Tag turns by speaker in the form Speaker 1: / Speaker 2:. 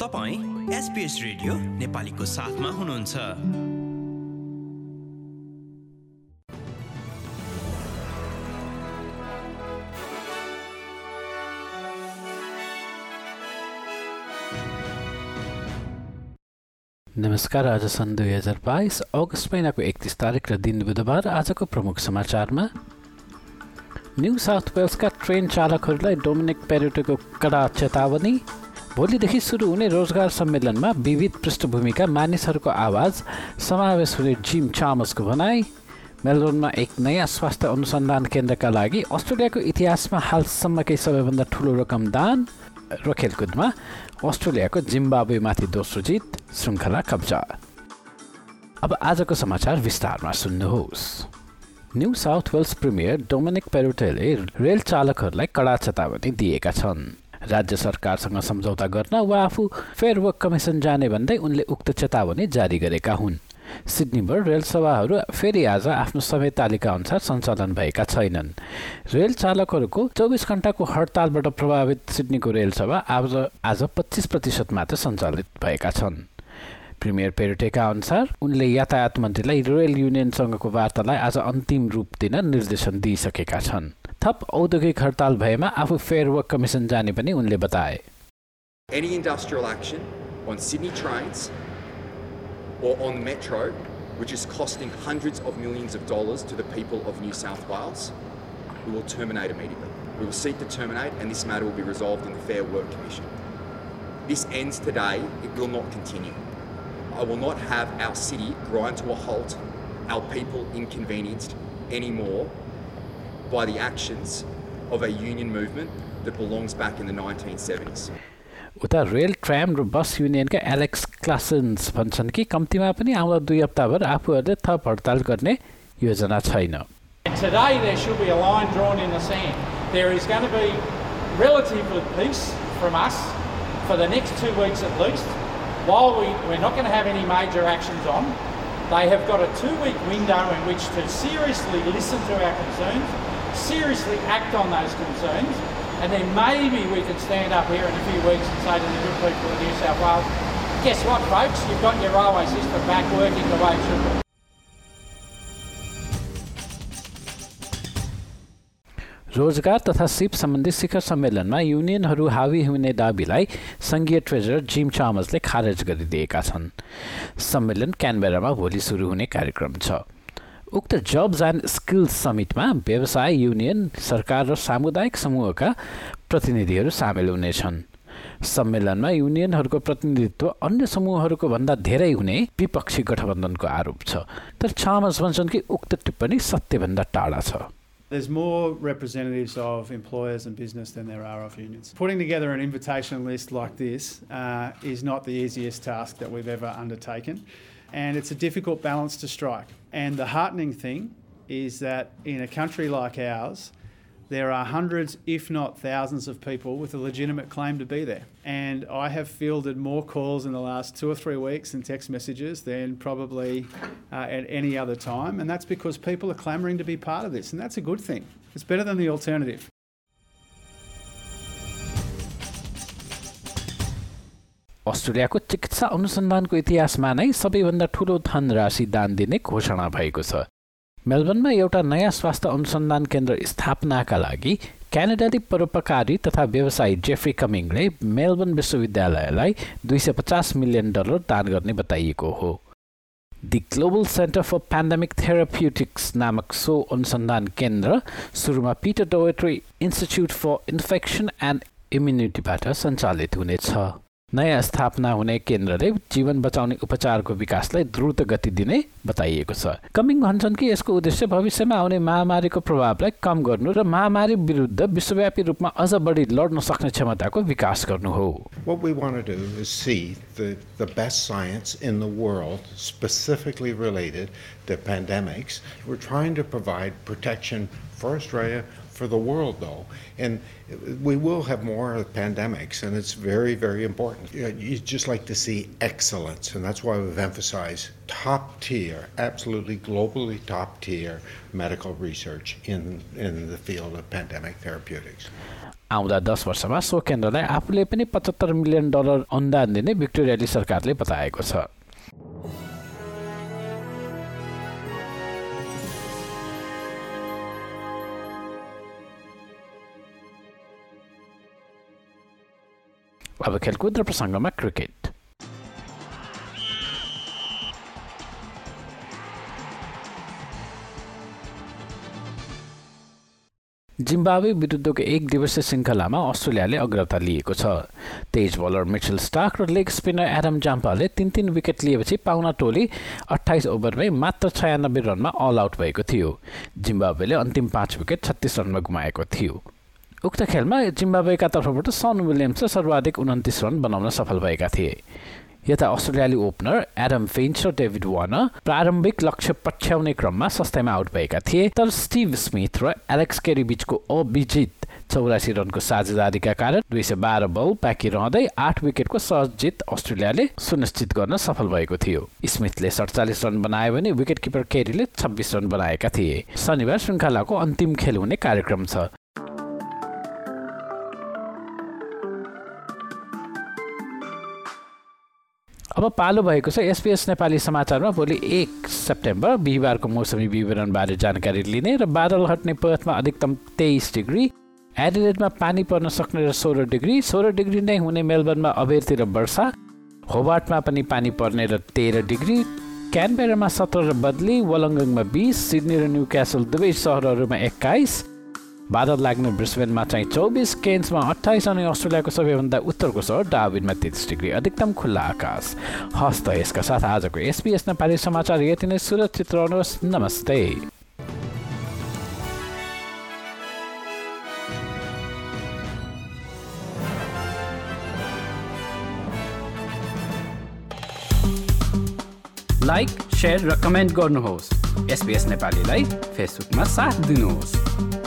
Speaker 1: तपाईँ SBS radio नेपालीको साथमा हुनुहुन्छ।
Speaker 2: नमस्कार आज सन् दुई हजार बाइस अगस्त महिनाको एकतिस तारिक र दिन बुधबार आजको प्रमुख समाचारमा। न्यू साउथ वेल्सका ट्रेन चालकहरूलाई डोमिनिक पेरोटोको कडा चेतावनी। भोलिदेखि सुरु हुने रोजगार सम्मेलनमा विविध पृष्ठभूमिका मानिसहरूको आवाज समावेश हुने जिम चामसको भनाई मेलबोर्नमा एक नयाँ स्वास्थ्य अनुसन्धान केन्द्रका लागि अस्ट्रेलियाको इतिहासमा हालसम्मकै सबैभन्दा ठुलो रकम दान र खेलकुदमा अस्ट्रेलियाको जिम्बाब्वेमाथि दोस्रो जित श्रृङ्खला कब्जा। अब आजको समाचार विस्तारमा सुन्नुहोस्। New South Wales premier Dominic Perrottet rail चालकहरूलाई कडा चेतावनी दिएका छन्। राज्य सरकारसँग सम्झौता गर्न वा आफू फेयर वर्क कमिसन जाने भन्दै उनले उक्त चेतावनी जारी गरेका हुन्। सिडनीबाट रेल सेवाहरू फेरि आज आफ्नो समय तालिका अनुसार सञ्चालन भएका छैनन्। रेल चालकहरूको चौबिस घन्टाको हडतालबाट प्रभावित सिडनीको रेल सेवा आज आज पच्चिस प्रतिशत मात्र सञ्चालित भएका छन्। प्रिमियर पेरोटेका अनुसार उनले यातायात मन्त्रीलाई रेल युनियनसँगको वार्तालाई आज अन्तिम रूप दिन निर्देशन दिइसकेका छन्। थप औद्योगिक हडताल भएमा आफू फेयर वर्क कमिसन जाने पनि उनले बताए
Speaker 3: any industrial action on Sydney trains or on Metro, which is costing hundreds of millions of dollars to the people of New South Wales, we will terminate immediately. We will seek to terminate, and this matter will be resolved in the Fair Work Commission. This ends today, it will not continue. I will not have our city grind to a halt, our people inconvenienced anymore by the actions of a union movement that belongs back in the 1970s.
Speaker 2: उता rail tram र बस युनियनका Alex क्लासेन्स भन्छन् कि कम्तीमा पनि आउँदा दुई हप्ताभर आफूहरूले थप हडताल गर्ने योजना छैन
Speaker 4: Today there should be a line drawn in the sand. There is going to be relatively peace from us for the next two weeks at least. While we, we're not going to have any major actions on, they have got a two-week window in which to seriously listen to our concerns, seriously act on those concerns, and then maybe we could stand up here in a few weeks and say to the good people of New South Wales, guess what folks, you've got your railway system back working the way it should be.
Speaker 2: रोजगार तथा सिप सम्बन्धी शिखर सम्मेलनमा युनियनहरू हावी हुने दावीलाई सङ्घीय treasurer gym चामसले खारेज गरिदिएका छन् सम्मेलन क्यानबेरामा भोलि सुरु हुने कार्यक्रम छ उक्त जब्स एन्ड स्किल्स समिटमा व्यवसाय युनियन सरकार र सामुदायिक समूहका प्रतिनिधिहरू सामेल हुनेछन् सम्मेलनमा युनियनहरूको प्रतिनिधित्व अन्य समूहहरूको भन्दा धेरै हुने विपक्षी गठबन्धनको आरोप छ तर चामस भन्छन् कि उक्त टिप्पणी सत्यभन्दा टाढा छ
Speaker 5: There's more representatives of employers and business than there are of unions. Putting together an invitation list like this uh, is not the easiest task that we've ever undertaken, and it's a difficult balance to strike. And the heartening thing is that in a country like ours, there are hundreds, if not thousands, of people with a legitimate claim to be there. And I have fielded more calls in the last two or three weeks and text messages than probably uh, at any other time. And that's because people are clamouring to be part of this. And that's a good thing. It's better than the alternative.
Speaker 2: अस्ट्रेलियाको चिकित्सा अनुसन्धानको इतिहासमा नै सबैभन्दा ठुलो धनराशि दान दिने घोषणा भएको छ। मेलबर्नमा एउटा नयाँ स्वास्थ्य अनुसन्धान केन्द्र स्थापनाका लागि क्यानाडाली परोपकारी तथा व्यवसायी जेफ्री कमिङले मेलबर्न विश्वविद्यालयलाई दुई सय पचास मिलियन डलर दान गर्ने बताइएको हो। The global centre for pandemic therapeutics नामक सो अनुसन्धान केन्द्र सुरुमा Peter Doherty institute for infection and इम्युनिटीबाट सञ्चालित हुनेछ। नयाँ स्थापना हुने केन्द्रले जीवन बचाउने उपचारको विकासलाई द्रुत गति दिने बताइएको छ कमिङ भन्छन् कि यसको उद्देश्य भविष्यमा आउने महामारीको प्रभावलाई कम गर्नु र महामारी विरुद्ध विश्वव्यापी रूपमा अझ बढी लड्न सक्ने क्षमताको विकास गर्नु हो
Speaker 6: What we want to do is see the, the best science in the world specifically related to pandemics. We're trying to provide protection for Australia, for the world, though. And we will have more pandemics, and it's very, very important. You, know, you just like to see excellence, and that's why we've emphasized top tier, absolutely globally top tier medical research in, in the field of pandemic therapeutics.
Speaker 2: आउँदा दस वर्षमा so केन्द्रलाई आफूले पनि पचहत्तर million dollar अनुदान दिने भिक्टोरियाली सरकारले बताएको छ अब खेलकुद र प्रसङ्गमा क्रिकेट। जिम्बावे विरुद्धको एक दिवसीय श्रृङ्खलामा अस्ट्रेलियाले अग्रता लिएको छ। तेज बलर मिचेल स्टाक र लेग स्पिनर एडम जाम्पाले तिन तिन विकेट लिएपछि पाउना टोली अठाइस ओभरमै मात्र छयानब्बे रनमा अल आउट भएको थियो। जिम्बावेले अन्तिम पाँच विकेट छत्तिस रनमा गुमाएको थियो। उक्त खेलमा जिम्बावेका तर्फबाट सन विलियम्स सर्वाधिक उन्तिस रन बनाउन सफल भएका थिए। यता अस्ट्रेलियाली ओपनर एडम फेन्च र डेभिड वार्नर प्रारम्भिक लक्ष्य पछ्याउने क्रममा सस्तैमा आउट भएका थिए तर स्टिभ स्मिथ र एलेक्स केरी बिचको अविजित चौरासी रनको साझेदारीका कारण दुई सय बाह्र बल बाँकी रहँदै आठ विकेटको सहज जित अस्ट्रेलियाले सुनिश्चित गर्न सफल भएको थियो। स्मिथले सडचालिस रन बनायो भने विकेट किपर केरीले छब्बिस रन बनाएका थिए। शनिबार श्रृङ्खलाको अन्तिम खेल हुने कार्यक्रम छ। अब पालो भएको छ एसपिएस नेपाली समाचारमा भोलि एक सेप्टेम्बर बिहिबारको मौसमी विवरणबारे जानकारी लिने र बादल हट्ने पथमा अधिकतम तेइस डिग्री एडिलेडमा पानी पर्न सक्ने र सोह्र डिग्री सोह्र डिग्री नै हुने मेलबर्नमा अबेरतिर वर्षा होबार्टमा पनि पानी पर्ने र तेह्र डिग्री क्यानबेरामा सत्र र बदली वलङ्गङमा बिस सिडनी र न्यू क्यासल दुवै सहरहरूमा एक्काइस बादल लाग्ने ब्रिस्बेनमा चाहिँ चौबिस केन्समा अठाइस अनि अस्ट्रेलियाको सबैभन्दा उत्तरको सहर डाविनमा तेत्तिस डिग्री अधिकतम खुल्ला आकाश। हस्त यसका साथ आजको एसपिएस नेपाली समाचार यति नै सुरक्षित रहनुहोस् नमस्ते। लाइक सेयर र कमेन्ट गर्नुहोस्। एसपिएस नेपालीलाई फेसबुकमा साथ दिनुहोस्।